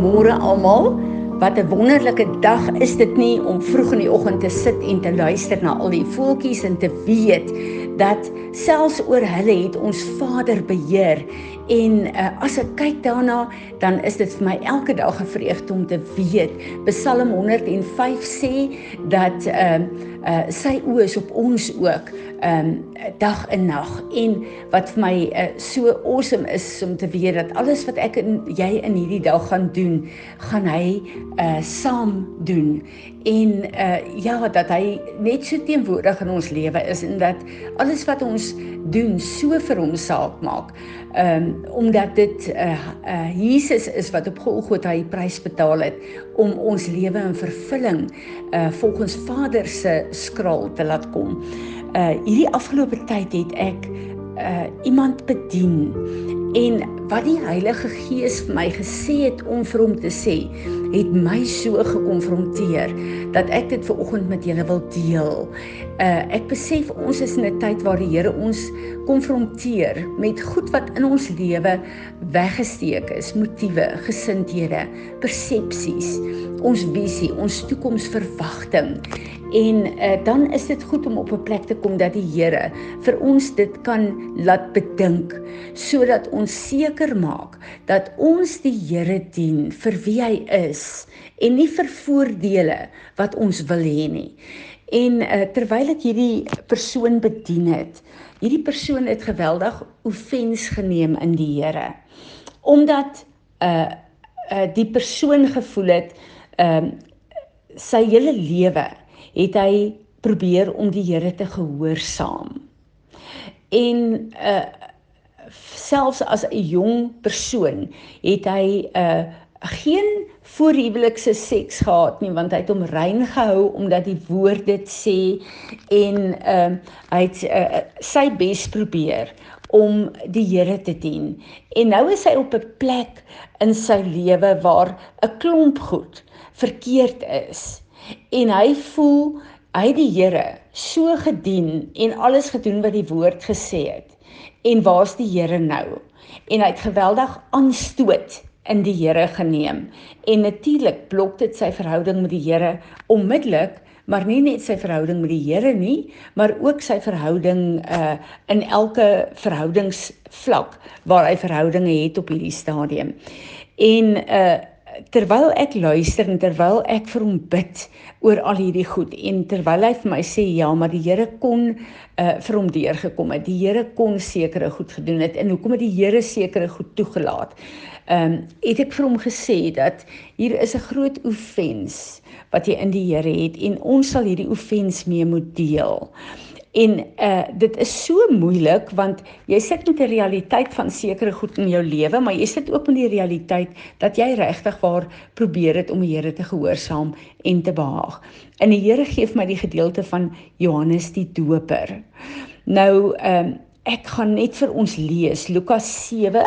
Goeiemôre almal. Wat 'n wonderlike dag is dit nie om vroeg in die oggend te sit en te luister na al die voeltjies en te weet dat selfs oor hulle het ons Vader beheer. En uh, as ek kyk daarna, dan is dit vir my elke dag 'n vreugde om te weet. Psalm 105 sê dat ehm uh, uh, sy oë is op ons ook ehm um, dag en nag en wat vir my uh, so awesome is om te weet dat alles wat ek en jy in hierdie dag gaan doen, gaan hy uh saam doen en uh ja dat hy net so teenwoordig in ons lewe is en dat alles wat ons doen so vir hom saak maak. Ehm um, omdat dit uh, uh Jesus is wat op Golgotha die prys betaal het om ons lewe in vervulling uh volgens Vader se skraal te laat kom. Uh hierdie afgelope tyd het ek uh iemand bedien en wat die Heilige Gees vir my gesê het om vir hom te sê het my so gekonfronteer dat ek dit ver oggend met julle wil deel. Uh ek besef ons is in 'n tyd waar die Here ons konfronteer met goed wat in ons lewe weggesteek is, motiewe, gesindhede, persepsies, ons visie, ons toekomsverwagting. En uh, dan is dit goed om op 'n plek te kom dat die Here vir ons dit kan laat bedink sodat ons seker maak dat ons die Here dien vir wie hy is en nie vir voordele wat ons wil hê nie. En uh, terwyl ek hierdie persoon bedien het, hierdie persoon het geweldig offens geneem in die Here. Omdat uh uh die persoon gevoel het ehm uh, sy hele lewe het hy probeer om die Here te gehoorsaam. En uh selfs as 'n jong persoon het hy uh geen voorhuwelikse seks gehad nie want hy het hom rein gehou omdat die woord dit sê en ehm uh, hy het uh, sy bes probeer om die Here te dien. En nou is hy op 'n plek in sy lewe waar 'n klomp goed verkeerd is en hy voel hy die Here so gedien en alles gedoen wat die woord gesê het. En waar's die Here nou? En hy het geweldig aanstoot in die Here geneem. En natuurlik blok dit sy verhouding met die Here onmiddellik, maar nie net sy verhouding met die Here nie, maar ook sy verhouding uh in elke verhoudingsvlak waar hy verhoudinge het op hierdie stadium. En uh terwyl ek luister en terwyl ek vir hom bid oor al hierdie goed en terwyl hy vir my sê ja, maar die Here kon uh, vir hom deurgekom het. Die Here kon sekere goed gedoen het en hoekom het die Here sekere goed toegelaat? Ehm um, het ek vir hom gesê dat hier is 'n groot offens wat jy in die Here het en ons sal hierdie offens mee moet deel. En uh dit is so moeilik want jy sit met 'n realiteit van sekere goed in jou lewe, maar jy sit ook met die realiteit dat jy regtig waar probeer het om die Here te gehoorsaam en te behaag. En die Here gee vir my die gedeelte van Johannes die Doper. Nou ehm um, ek gaan net vir ons lees Lukas 7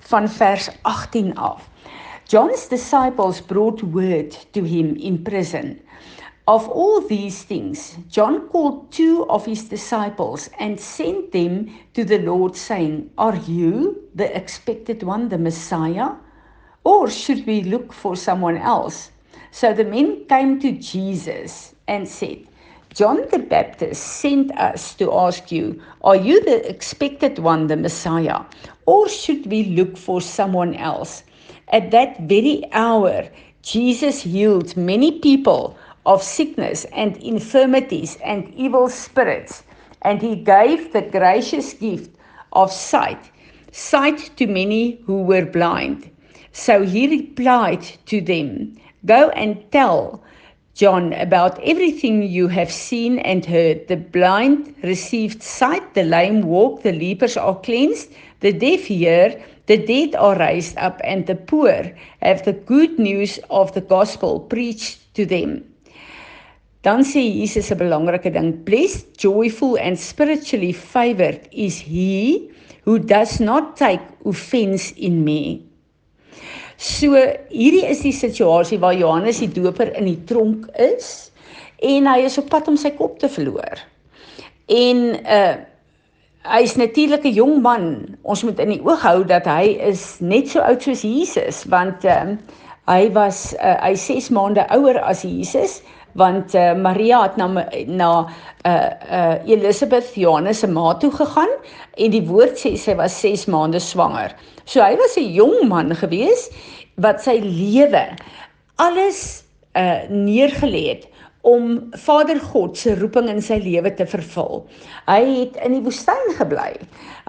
van vers 18 af. John's disciples brought word to him in prison. Of all these things, John called two of his disciples and sent them to the Lord, saying, Are you the expected one, the Messiah? Or should we look for someone else? So the men came to Jesus and said, John the Baptist sent us to ask you, Are you the expected one, the Messiah? Or should we look for someone else? At that very hour, Jesus healed many people of sickness and infirmities and evil spirits, and he gave the gracious gift of sight, sight to many who were blind. So he replied to them, Go and tell John about everything you have seen and heard. The blind received sight, the lame walk, the lepers are cleansed, the deaf hear, the dead are raised up, and the poor have the good news of the gospel preached to them. Dan sê Jesus 'n belangrike ding, blessed, joyful and spiritually favored is he who does not take offense in me. So hierdie is die situasie waar Johannes die Doper in die tronk is en hy is op pad om sy kop te verloor. En uh hy is natuurlik 'n jong man. Ons moet in die oog hou dat hy is net so oud soos Jesus want uh Hy was uh, hy 6 maande ouer as Jesus want uh, Maria het na na uh uh Elisabeth Johannes se ma toe gegaan en die woord sê sy was 6 maande swanger. So hy was 'n jong man gewees wat sy lewe alles uh neergelê het om Vader God se roeping in sy lewe te vervul. Hy het in die woestyn gebly.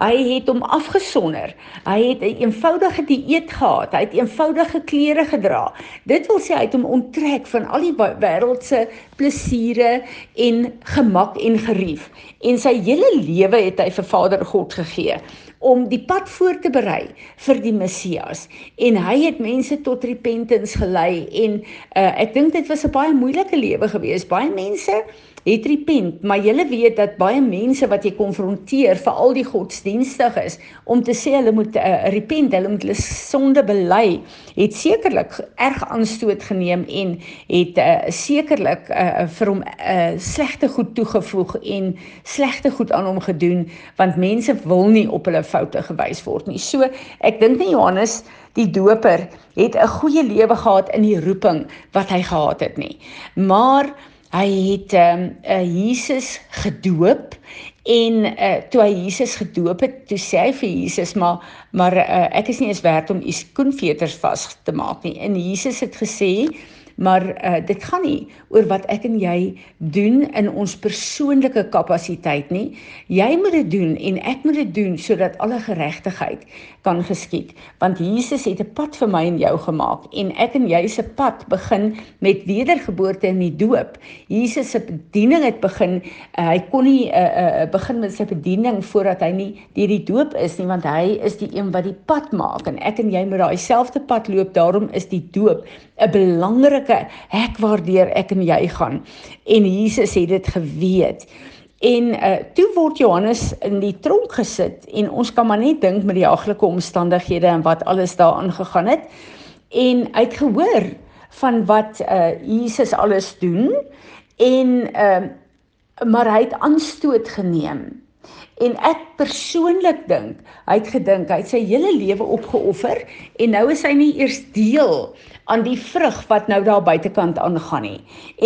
Hy het hom afgesonder. Hy het 'n eenvoudige dieet gehad. Hy het eenvoudige klere gedra. Dit wil sê hy het hom onttrek van al die wêreldse plesiere en gemak en gerief. En sy hele lewe het hy vir Vader God gegee om die pad voor te berei vir die Messias. En hy het mense tot repentance gelei en uh, ek dink dit was 'n baie moeilike lewe gewees baie mense het repent, maar julle weet dat baie mense wat jy konfronteer, veral die godsdienstiges, om te sê hulle moet uh, repent, hulle moet hulle sonde bely, het sekerlik erg aanstoot geneem en het uh, sekerlik uh, vir hom uh, slegte goed toegevoeg en slegte goed aan hom gedoen, want mense wil nie op hulle foute gewys word nie. So, ek dink nie Johannes die doper het 'n goeie lewe gehad in die roeping wat hy gehad het nie. Maar hy het ehm um, uh, Jesus gedoop en uh, toe hy Jesus gedoop het, toe sê hy vir Jesus maar maar uh, ek is nie eens werd om u skoenveters vas te maak nie. En Jesus het gesê maar uh, dit gaan nie oor wat ek en jy doen in ons persoonlike kapasiteit nie. Jy moet dit doen en ek moet dit doen sodat alle geregtigheid kan geskied. Want Jesus het 'n pad vir my en jou gemaak en ek en jy se pad begin met wedergeboorte in die doop. Jesus se bediening het begin uh, hy kon nie uh, uh, begin met sy bediening voordat hy nie deur die doop is nie want hy is die een wat die pad maak en ek en jy moet daai selfde pad loop. Daarom is die doop 'n belangrike hek waardeur ek en jy gaan. En Jesus het dit geweet. En uh toe word Johannes in die tronk gesit en ons kan maar net dink met die haglike omstandighede en wat alles daar aangegaan het. En hy het gehoor van wat uh Jesus alles doen en uh maar hy het aanstoot geneem En ek persoonlik dink, hy het gedink hy het sy hele lewe opgeoffer en nou is hy nie eers deel aan die vrug wat nou daar buitekant aangaan nie.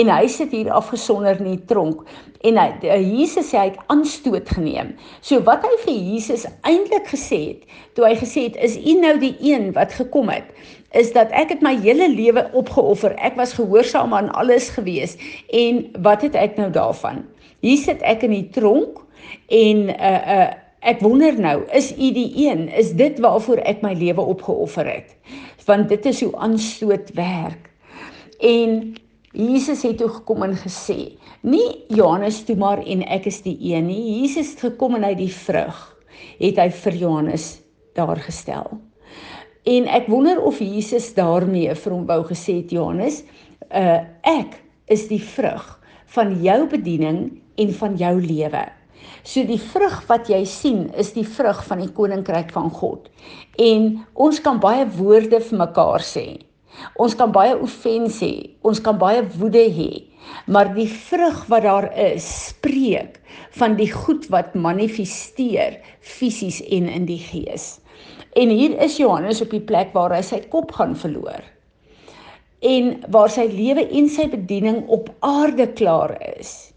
En hy sit hier afgesonder in die tronk en hy Jesus sê hy het aanstoot geneem. So wat hy vir Jesus eintlik gesê het, toe hy gesê het is u nou die een wat gekom het, is dat ek het my hele lewe opgeoffer. Ek was gehoorsaam aan alles gewees en wat het ek nou daarvan? Hier sit ek in die tronk En uh uh ek wonder nou, is u die een? Is dit waarvoor ek my lewe opgeoffer het? Want dit is hoe aanstoot werk. En Jesus het toe gekom en gesê, nie Johannes toe maar en ek is die een nie. Jesus het gekom en hy die vrug het hy vir Johannes daar gestel. En ek wonder of Jesus daarmee vir hom wou gesê het Johannes, uh ek is die vrug van jou bediening en van jou lewe. So die vrug wat jy sien is die vrug van die koninkryk van God. En ons kan baie woorde vir mekaar sê. Ons kan baie offens hê, ons kan baie woede hê, maar die vrug wat daar is, spreek van die goed wat manifesteer fisies en in die gees. En hier is Johannes op die plek waar hy sy kop gaan verloor. En waar sy lewe en sy bediening op aarde klaar is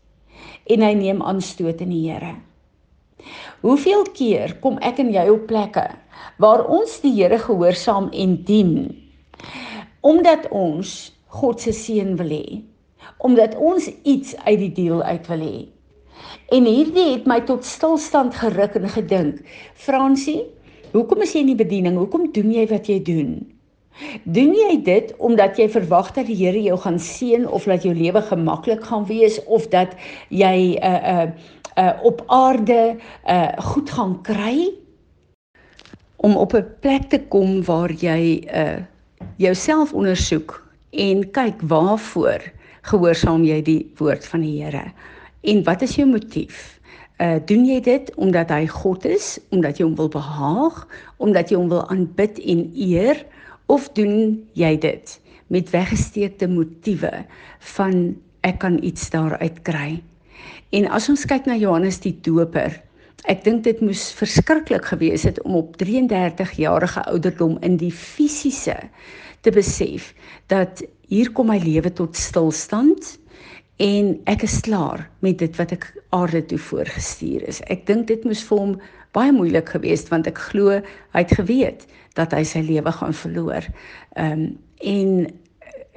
en hy neem aanstoot in die Here. Hoeveel keer kom ek en jy op plekke waar ons die Here gehoorsaam en dien omdat ons God se seën wil hê, omdat ons iets uit die deel uit wil hê. En hierdie het my tot stilstand geruk en gedink, Fransie, hoekom is jy in die bediening? Hoekom doen jy wat jy doen? Doen jy dit omdat jy verwag dat die Here jou gaan seën of dat jou lewe gemaklik gaan wees of dat jy 'n uh, 'n uh, uh, op aarde uh, goed gaan kry om op 'n plek te kom waar jy uh, jouself ondersoek en kyk waarvoor gehoorsaam jy die woord van die Here en wat is jou motief? Uh doen jy dit omdat hy God is, omdat jy hom wil behaag, omdat jy hom wil aanbid en eer? Of doen jy dit met weggesteekte motiewe van ek kan iets daaruit kry. En as ons kyk na Johannes die Doper, ek dink dit moes verskriklik gewees het om op 33 jarige ouderdom in die fisiese te besef dat hier kom my lewe tot stilstand en ek is klaar met dit wat ek aarde toe voorgestuur is. Ek dink dit moes vir hom baie moeilik geweest want ek glo hy het geweet dat hy sy lewe gaan verloor. Ehm um, en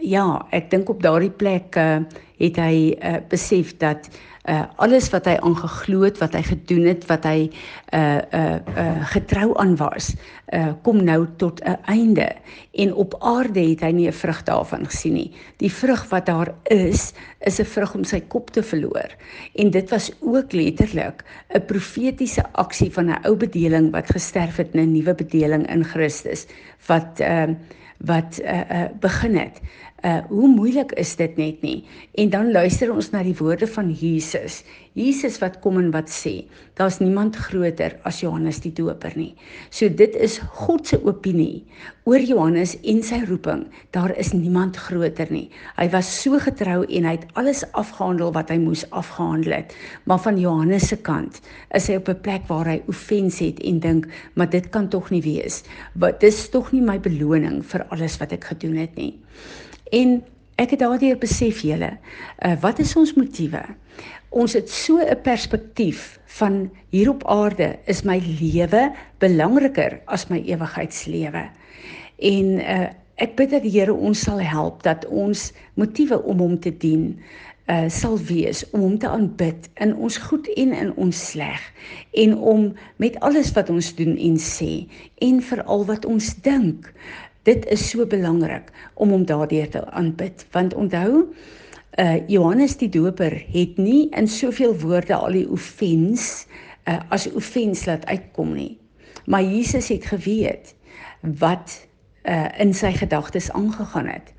ja, ek dink op daardie plek uh, het hy uh, besef dat uh alles wat hy aangeglo het, wat hy gedoen het, wat hy uh uh uh getrou aan was, uh kom nou tot 'n einde. En op aarde het hy nie 'n vrug daarvan gesien nie. Die vrug wat daar is, is 'n vrug om sy kop te verloor. En dit was ook letterlik 'n profetiese aksie van 'n ou bedeling wat gesterf het in 'n nuwe bedeling in Christus wat uh wat uh, uh begin het uh hoe moeilik is dit net nie? En dan luister ons na die woorde van Jesus. Jesus wat kom en wat sê daar's niemand groter as Johannes die Doper nie. So dit is God se opinie oor Johannes en sy roeping. Daar is niemand groter nie. Hy was so getrou en hy het alles afgehandel wat hy moes afgehandel het. Maar van Johannes se kant is hy op 'n plek waar hy offens het en dink maar dit kan tog nie wees. Wat dis tog nie my beloning vir alles wat ek gedoen het nie En ek het daardeur besef julle, uh, wat is ons motiewe? Ons het so 'n perspektief van hier op aarde is my lewe belangriker as my ewigheidslewe. En uh, ek bid dat die Here ons sal help dat ons motiewe om hom te dien uh sal wees om hom te aanbid in ons goed en in ons sleg en om met alles wat ons doen en sê en veral wat ons dink dit is so belangrik om hom daardeur te aanbid want onthou uh Johannes die Doper het nie in soveel woorde al die offens uh as offens laat uitkom nie. Maar Jesus het geweet wat uh in sy gedagtes aangegaan het.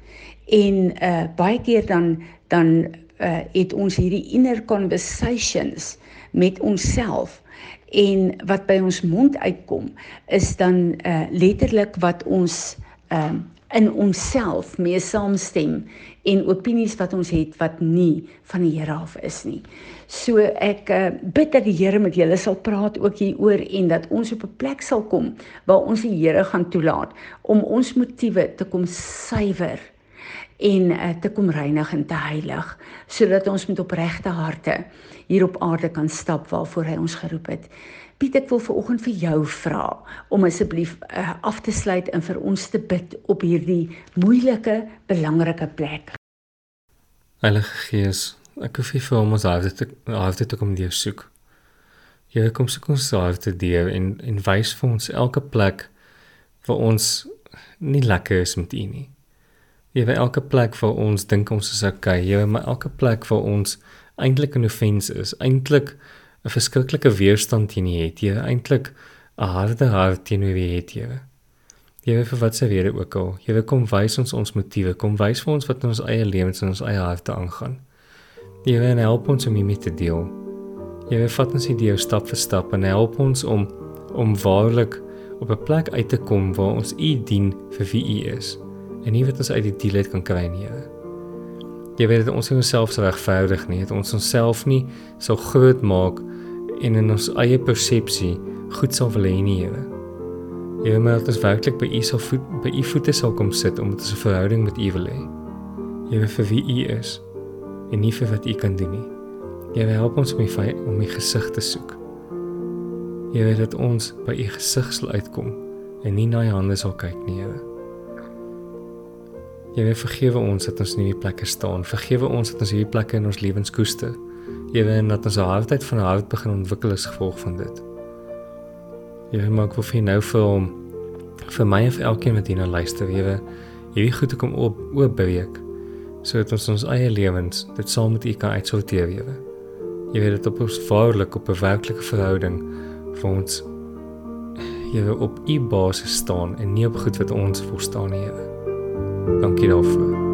En uh baie keer dan dan uh het ons hierdie inner conversations met onsself en wat by ons mond uitkom is dan uh letterlik wat ons ehm um, in onsself mee saamstem en opinies wat ons het wat nie van die Here af is nie. So ek uh, bid dat die Here met julle sal praat ook hieroor en dat ons op 'n plek sal kom waar ons die Here gaan toelaat om ons motiewe te kom suiwer en uh, te kom reinig en te heilig sodat ons met opregte harte hier op aarde kan stap waarvoor hy ons geroep het. Piet, ek wil veraloggend vir jou vra om asseblief uh, af te sluit en vir ons te bid op hierdie moeilike, belangrike plek. Heilige Gees, ek hoef vir ons harte te harte te kom deur soek. Jy kom soek ons harte deur en en wys vir ons elke plek waar ons nie lekker is met U nie. Jy weet elke plek waar ons dink ons is okay, jy weet maar elke plek waar ons eintlik in offense is, eintlik 'n verskriklike weerstand teen U het. Jy eintlik 'n harde hart teenoor wie het. Jy weet vir wat se rede ook al. Wil kom wys ons ons motiewe, kom wys vir ons wat in ons eie lewens en ons eie harte aangaan. Wil help ons om hiermee te deel. Wil vat ons hierdie stap vir stap en help ons om om waarlik op 'n plek uit te kom waar ons U dien vir wie U is en nie wat ons uit die deel uit kan kry nie. Heere. Jy weet ons onsself so regverdig nie, dat ons onsself nie so groot maak en in ons eie persepsie goed sal wil hê nie, Here. Jy weet maar ons werklik by U sal voet by U voete sal kom sit om 'n verhouding met U wil hê. Jy weet vir wie U is en nie vir wat U kan doen nie. Jy wil help ons om U om U gesig te soek. Jy weet dat ons by U gesig sal uitkom en nie na U hande sal kyk nie, Here. Wil vergewe ons dat ons in hierdie plekke staan. Vergewe ons dat ons hierdie plekke in ons lewens koester. Jy wil dat ons 'n hartheid van hart begin ontwikkel as gevolg van dit. Wil maak vir nou vir hom vir my en vir elkeen wat hier nou luister, wil hierdie goed kom op oop beweeg sodat ons ons eie lewens dit saam met U kan uitsorteer. Jy weet dit op ons vaarlik op 'n werklike verhouding vir ons wil op U basis staan en nie op goed wat ons verstaan nie, jy Don't get off. Uh,